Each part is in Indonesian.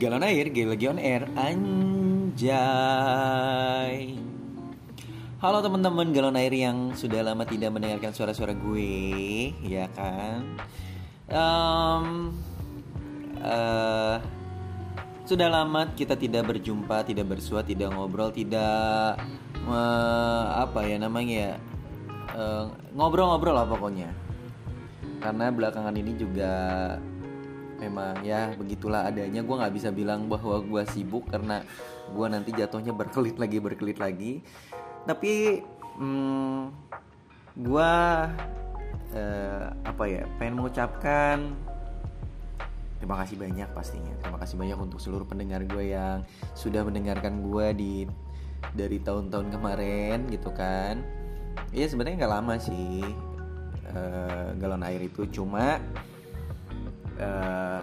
Galon air, lagi on air, anjay Halo teman-teman galon air yang sudah lama tidak mendengarkan suara-suara gue, ya kan? Um, uh, sudah lama kita tidak berjumpa, tidak bersua, tidak ngobrol, tidak uh, apa ya namanya ya ngobrol-ngobrol uh, lah pokoknya. Karena belakangan ini juga memang ya begitulah adanya. Gue nggak bisa bilang bahwa gue sibuk karena gue nanti jatuhnya berkelit lagi berkelit lagi. Tapi hmm, gue uh, apa ya pengen mengucapkan terima kasih banyak pastinya. Terima kasih banyak untuk seluruh pendengar gue yang sudah mendengarkan gue di dari tahun-tahun kemarin gitu kan. Iya sebenarnya nggak lama sih uh, galon air itu. Cuma uh,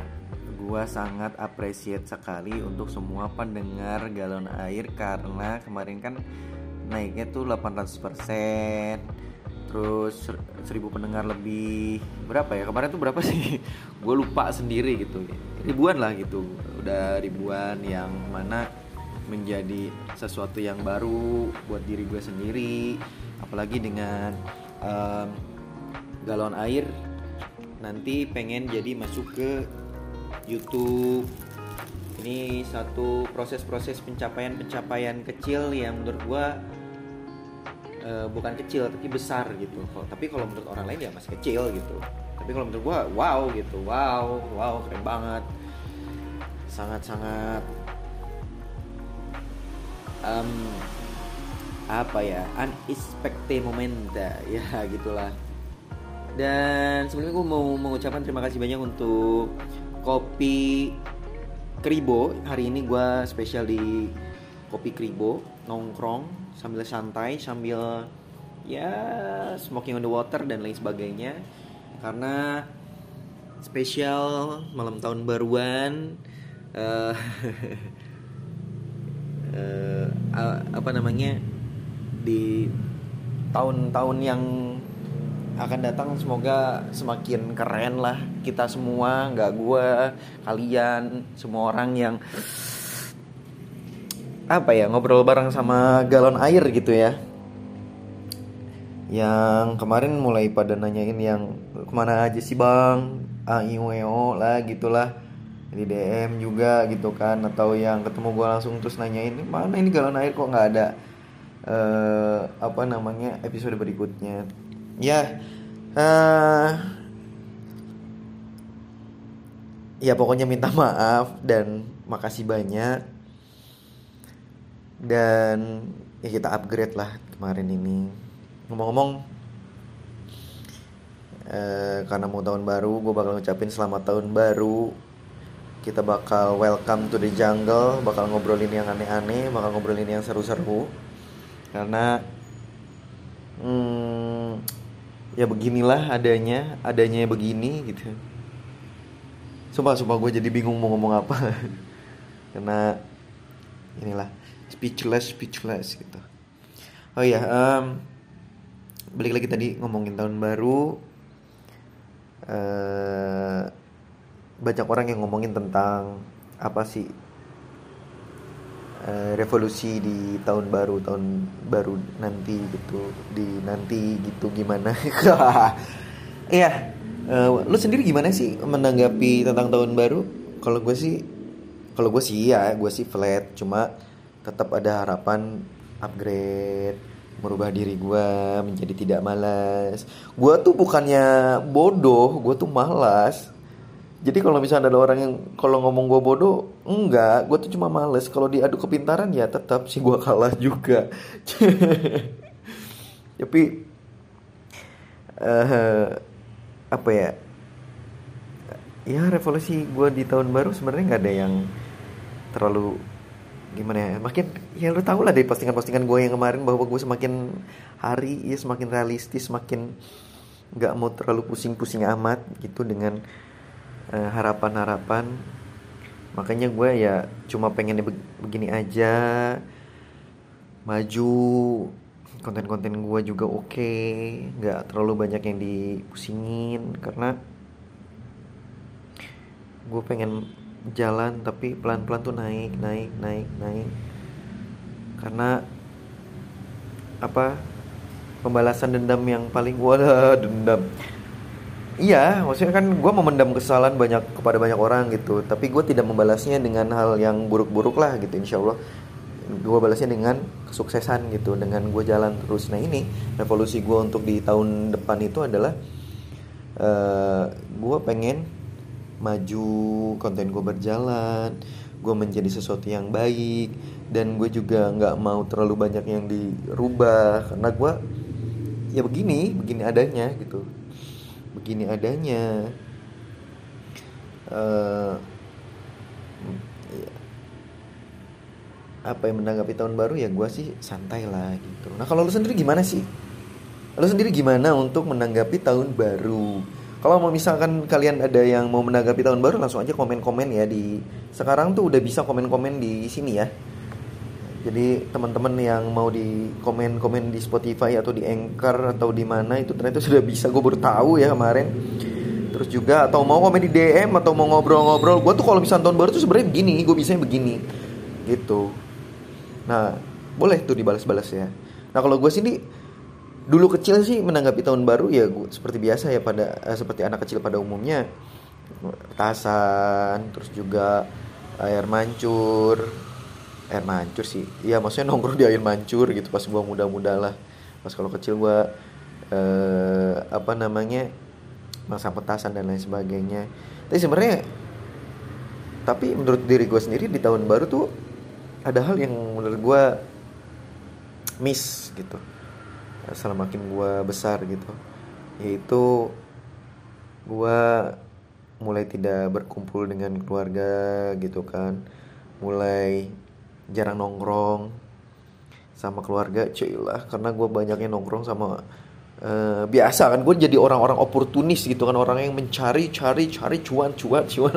gua sangat appreciate sekali untuk semua pendengar galon air karena kemarin kan naiknya tuh 800% terus 1000 pendengar lebih. Berapa ya? Kemarin tuh berapa sih? Gue lupa sendiri gitu. Ribuan lah gitu. Udah ribuan yang mana menjadi sesuatu yang baru buat diri gue sendiri. Apalagi dengan um, galon air nanti pengen jadi masuk ke YouTube. Ini satu proses-proses pencapaian-pencapaian kecil yang menurut gue uh, bukan kecil tapi besar gitu. Tapi kalau menurut orang lain ya masih kecil gitu. Tapi kalau menurut gue wow gitu. Wow wow keren banget. Sangat-sangat um, apa ya unexpected moment ya gitulah dan sebelumnya gue mau mengucapkan terima kasih banyak untuk kopi Kribo. Hari ini gue spesial di kopi Kribo. Nongkrong sambil santai sambil ya smoking on the water dan lain sebagainya. Karena spesial malam tahun baruan uh, uh, apa namanya di tahun-tahun yang akan datang. Semoga semakin keren lah kita semua nggak gue kalian semua orang yang apa ya ngobrol bareng sama galon air gitu ya. Yang kemarin mulai pada nanyain yang ke mana aja sih bang? Aiweo lah gitulah. Di DM juga gitu kan atau yang ketemu gue langsung terus nanyain mana ini galon air? Kok nggak ada uh, apa namanya episode berikutnya ya uh, ya pokoknya minta maaf dan makasih banyak. Dan ya kita upgrade lah kemarin ini. Ngomong-ngomong uh, karena mau tahun baru gue bakal ngucapin selamat tahun baru. Kita bakal welcome to the jungle bakal ngobrolin yang aneh-aneh bakal ngobrolin yang seru-seru. Karena hmm, ya beginilah adanya adanya begini gitu. Sumpah sumpah gue jadi bingung mau ngomong apa. Karena inilah speechless speechless gitu. Oh ya um, balik lagi tadi ngomongin tahun baru. Uh, banyak orang yang ngomongin tentang apa sih Eh, revolusi di tahun baru tahun baru nanti gitu di nanti gitu gimana? Iya uh, lu sendiri gimana sih menanggapi tentang tahun baru? Kalau gue sih kalau gue sih ya gue sih flat cuma tetap ada harapan upgrade merubah diri gue menjadi tidak malas. Gue tuh bukannya bodoh gue tuh malas jadi kalau misalnya ada orang yang kalau ngomong gue bodoh enggak. Gue tuh cuma males. Kalau diadu kepintaran ya tetap sih gue kalah juga. Tapi uh, apa ya? Ya revolusi gue di tahun baru sebenarnya nggak ada yang terlalu gimana ya? Makin ya lu tau lah dari postingan-postingan gue yang kemarin bahwa gue semakin hari ya semakin realistis semakin nggak mau terlalu pusing-pusing amat gitu dengan Eh, harapan-harapan. Makanya gue ya cuma pengen begini aja. Maju konten-konten gue juga oke. Okay. nggak terlalu banyak yang dipusingin karena gue pengen jalan tapi pelan-pelan tuh naik naik naik naik. Karena apa? Pembalasan dendam yang paling wadah dendam iya maksudnya kan gue memendam kesalahan banyak kepada banyak orang gitu. Tapi gue tidak membalasnya dengan hal yang buruk-buruk lah gitu insya Allah. Gue balasnya dengan kesuksesan gitu dengan gue jalan terus. Nah ini revolusi gue untuk di tahun depan itu adalah uh, eh, gue pengen maju konten gue berjalan gue menjadi sesuatu yang baik dan gue juga nggak mau terlalu banyak yang dirubah. Karena gue ya begini begini adanya gitu begini adanya. Uh, apa yang menanggapi tahun baru? Ya gue sih santai lah gitu. Nah kalau lu sendiri gimana sih? Lu sendiri gimana untuk menanggapi tahun baru? Kalau mau misalkan kalian ada yang mau menanggapi tahun baru langsung aja komen-komen ya di sekarang tuh udah bisa komen-komen di sini ya. Jadi teman-teman yang mau di komen-komen di Spotify atau di Anchor atau di mana itu ternyata sudah bisa gue baru tahu ya kemarin. Terus juga atau mau komen di DM atau mau ngobrol-ngobrol, gue tuh kalau misalnya tahun baru tuh sebenarnya begini, gue bisanya begini, gitu. Nah boleh tuh dibalas-balas ya. Nah kalau gue sini dulu kecil sih menanggapi tahun baru ya gue seperti biasa ya pada eh, seperti anak kecil pada umumnya tasan terus juga air mancur air mancur sih. Ya maksudnya nongkrong di air mancur gitu pas gue muda-muda lah. Pas kalau kecil gue eh, apa namanya masa petasan dan lain sebagainya. Tapi sebenarnya tapi menurut diri gue sendiri di tahun baru tuh ada hal yang menurut gue miss gitu. Setelah makin gue besar gitu. Yaitu gue mulai tidak berkumpul dengan keluarga gitu kan. Mulai jarang nongkrong sama keluarga cuy lah. Karena gue banyaknya nongkrong sama Uh, biasa kan gue jadi orang-orang oportunis gitu kan orang yang mencari cari cari cuan cuan cuan.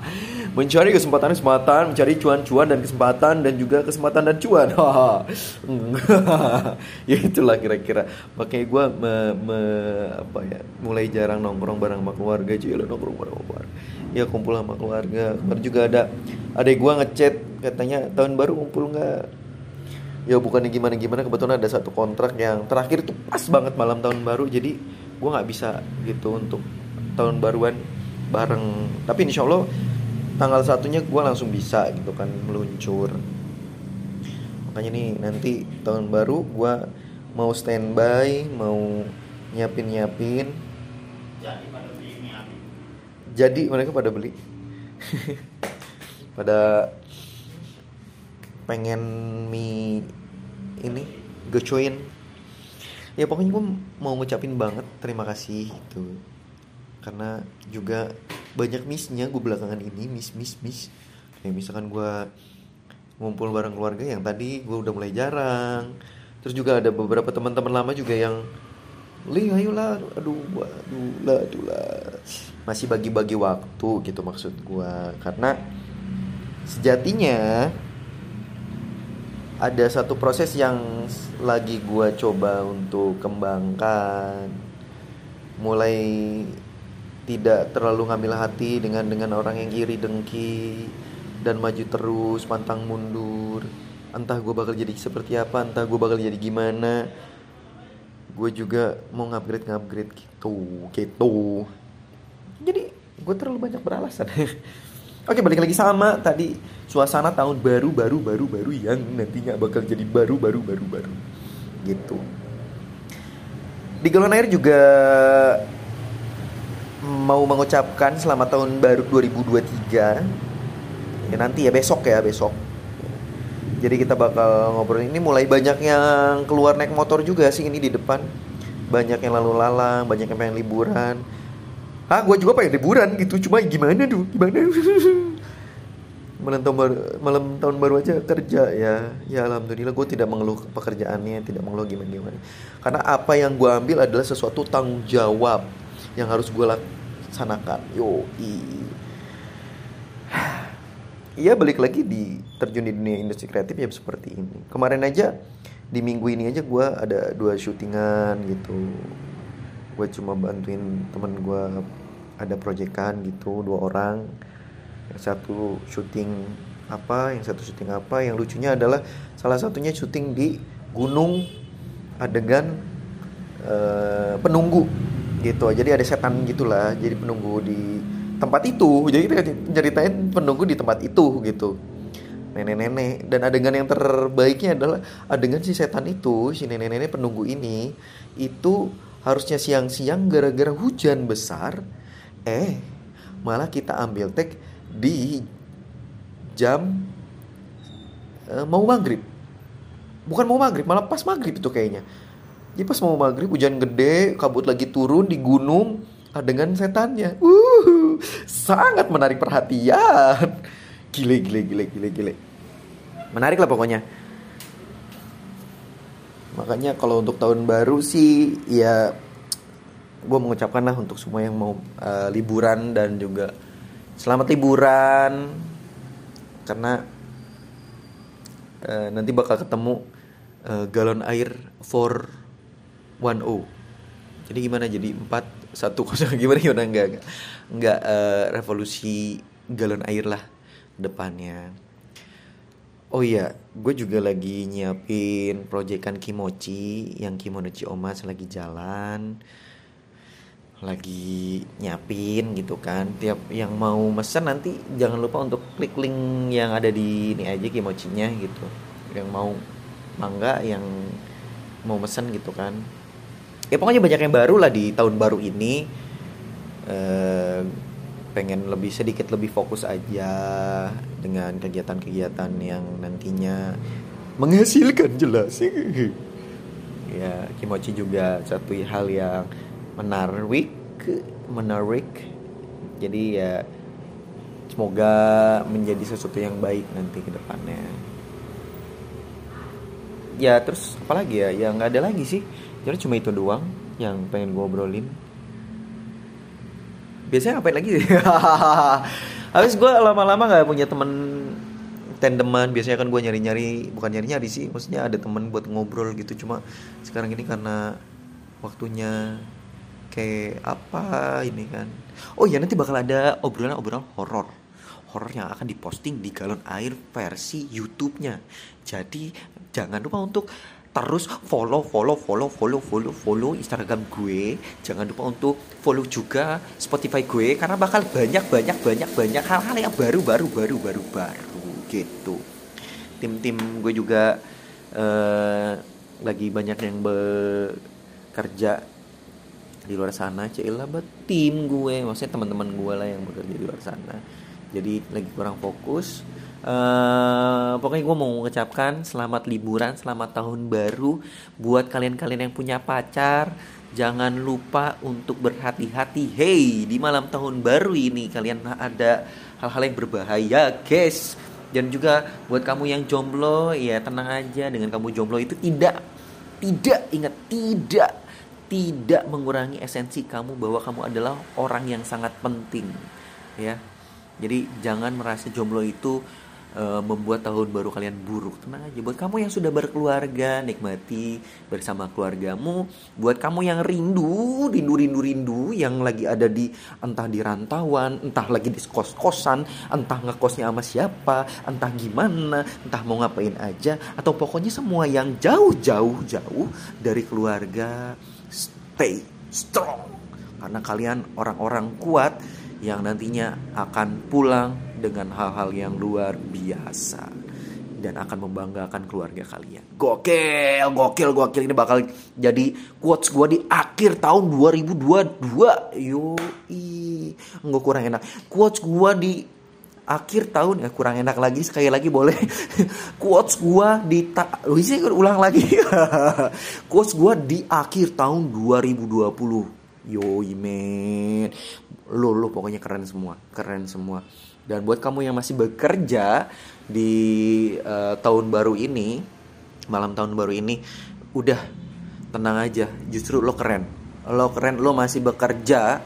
Mencari kesempatan kesempatan mencari cuan cuan dan kesempatan dan juga kesempatan dan cuan. Ya itulah kira-kira. Makanya gue me, me, apa ya mulai jarang nongkrong bareng sama keluarga lo nongkrong bareng sama keluarga. Ya kumpul sama keluarga. Kemarin juga ada adek gue ngechat katanya tahun baru kumpul nggak ya bukannya gimana gimana kebetulan ada satu kontrak yang terakhir itu pas banget malam tahun baru jadi gue nggak bisa gitu untuk tahun baruan bareng. Tapi insya Allah tanggal satunya gue langsung bisa gitu kan meluncur. Makanya nih nanti tahun baru gue mau standby mau nyiapin nyiapin jadi mereka pada beli. Pada pengen mie ini gocoin. Ya pokoknya gue mau ngucapin banget terima kasih itu karena juga banyak missnya gue belakangan ini miss miss miss. Kayak misalkan gue ngumpul bareng keluarga yang tadi gue udah mulai jarang. Terus juga ada beberapa teman-teman lama juga yang Li ayolah aduh aduh lah aduh lah. Masih bagi-bagi waktu gitu maksud gue karena sejatinya ada satu proses yang lagi gue coba untuk kembangkan. Mulai tidak terlalu ngambil hati dengan dengan orang yang iri dengki dan maju terus pantang mundur. Entah gue bakal jadi seperti apa entah gue bakal jadi gimana. Gue juga mau ngupgrade ngupgrade gitu gitu. Jadi gue terlalu banyak beralasan Oke balik lagi sama tadi. Suasana tahun baru baru baru baru yang nantinya bakal jadi baru baru baru baru. Gitu. Di galon air juga mau mengucapkan selamat tahun baru 2023 ya nanti ya besok ya besok. Jadi kita bakal ngobrol. Ini mulai banyak yang keluar naik motor juga sih ini di depan. Banyak yang lalu lalang banyak yang pengen liburan ah gue juga pengen liburan gitu cuma gimana tuh gimana malam tahun baru malam tahun baru aja kerja ya. Ya alhamdulillah gue tidak mengeluh pekerjaannya tidak mengeluh gimana gimana karena apa yang gue ambil adalah sesuatu tanggung jawab yang harus gue laksanakan. Yo Iya balik lagi di terjun di dunia industri kreatif ya seperti ini. Kemarin aja di minggu ini aja gue ada dua syutingan gitu. Gue cuma bantuin temen gue ada proyekan gitu dua orang. Yang satu syuting apa yang satu syuting apa. Yang lucunya adalah salah satunya syuting di gunung adegan uh, penunggu gitu. Jadi ada setan gitulah jadi penunggu di tempat itu. Jadi kita penunggu di tempat itu gitu. Nenek-nenek. Dan adegan yang terbaiknya adalah adegan si setan itu si nenek-nenek penunggu ini itu harusnya siang-siang gara-gara hujan besar eh malah kita ambil tag di jam uh, mau maghrib. Bukan mau maghrib malah pas maghrib itu kayaknya. Jadi pas mau maghrib hujan gede kabut lagi turun di gunung adegan setannya. Uh sangat menarik perhatian. Gile gile gile gile gile. Menarik lah pokoknya. Makanya kalau untuk tahun baru sih ya gue mengucapkan lah untuk semua yang mau uh, liburan dan juga selamat liburan. Karena uh, nanti bakal ketemu uh, galon air for one o jadi gimana? Jadi empat satu kosong. Gimana gimana? Enggak enggak, enggak uh, revolusi galon air lah depannya. Oh iya, gue juga lagi nyiapin proyekan kimochi yang kimochi omas lagi jalan lagi nyiapin gitu kan. Tiap yang mau mesen nanti jangan lupa untuk klik link yang ada di ini aja kimochinya gitu. Yang mau mangga yang mau mesen gitu kan. Ya pokoknya banyak yang baru lah di tahun baru ini. Eh, pengen lebih sedikit lebih fokus aja dengan kegiatan-kegiatan yang nantinya menghasilkan jelas. Ya kimochi juga satu hal yang menarik menarik. Jadi ya semoga menjadi sesuatu yang baik nanti ke depannya. Ya terus apalagi ya? Ya nggak ada lagi sih. Jadi cuma itu doang yang pengen gue obrolin. Biasanya ngapain lagi? Habis gue lama-lama nggak punya temen tandeman biasanya kan gue nyari-nyari bukan nyari-nyari sih. Maksudnya ada temen buat ngobrol gitu. Cuma sekarang ini karena waktunya kayak apa ini kan. Oh ya nanti bakal ada obrolan-obrolan horor. Horor yang akan diposting di galon air versi YouTube-nya. Jadi jangan lupa untuk terus follow follow follow follow follow follow Instagram gue. Jangan lupa untuk follow juga Spotify gue karena bakal banyak banyak banyak banyak hal-hal yang baru baru baru baru baru gitu. Tim-tim gue juga uh, lagi banyak yang bekerja di luar sana cila tim gue maksudnya teman-teman gue lah yang bekerja di luar sana jadi lagi kurang fokus Uh, pokoknya gue mau mengucapkan selamat liburan, selamat tahun baru buat kalian-kalian yang punya pacar. Jangan lupa untuk berhati-hati. Hey, di malam tahun baru ini kalian ada hal-hal yang berbahaya, guys. Dan juga buat kamu yang jomblo, ya tenang aja dengan kamu jomblo itu tidak tidak ingat tidak tidak mengurangi esensi kamu bahwa kamu adalah orang yang sangat penting, ya. Jadi jangan merasa jomblo itu uh, membuat tahun baru kalian buruk tenang aja buat kamu yang sudah berkeluarga nikmati bersama keluargamu buat kamu yang rindu rindu rindu rindu yang lagi ada di entah di rantauan entah lagi di kos kosan entah ngekosnya sama siapa entah gimana entah mau ngapain aja atau pokoknya semua yang jauh jauh jauh dari keluarga stay strong karena kalian orang-orang kuat yang nantinya akan pulang dengan hal-hal yang luar biasa dan akan membanggakan keluarga kalian. Gokil, gokil, gokil ini bakal jadi quotes gue di akhir tahun 2022. Yo, nggak kurang enak. Quotes gue di akhir tahun. Ya kurang enak lagi. Sekali lagi boleh. Quotes gue di ta sih ulang lagi. Quotes gue di akhir tahun 2020 yo men. Lo lo pokoknya keren semua. Keren semua. Dan buat kamu yang masih bekerja di uh, tahun baru ini, malam tahun baru ini, udah tenang aja. Justru lo keren. Lo keren, lo masih bekerja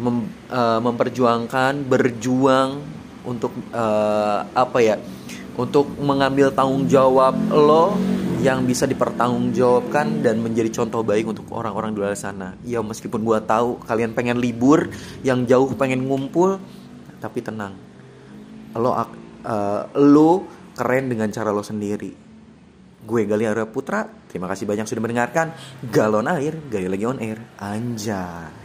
mem, uh, memperjuangkan, berjuang untuk uh, apa ya? Untuk mengambil tanggung jawab lo yang bisa dipertanggungjawabkan dan menjadi contoh baik untuk orang-orang di luar sana. Ya meskipun gua tahu kalian pengen libur, yang jauh pengen ngumpul, tapi tenang lo uh, lo keren dengan cara lo sendiri gue Gali Arya Putra terima kasih banyak sudah mendengarkan galon air gali lagi on air anjay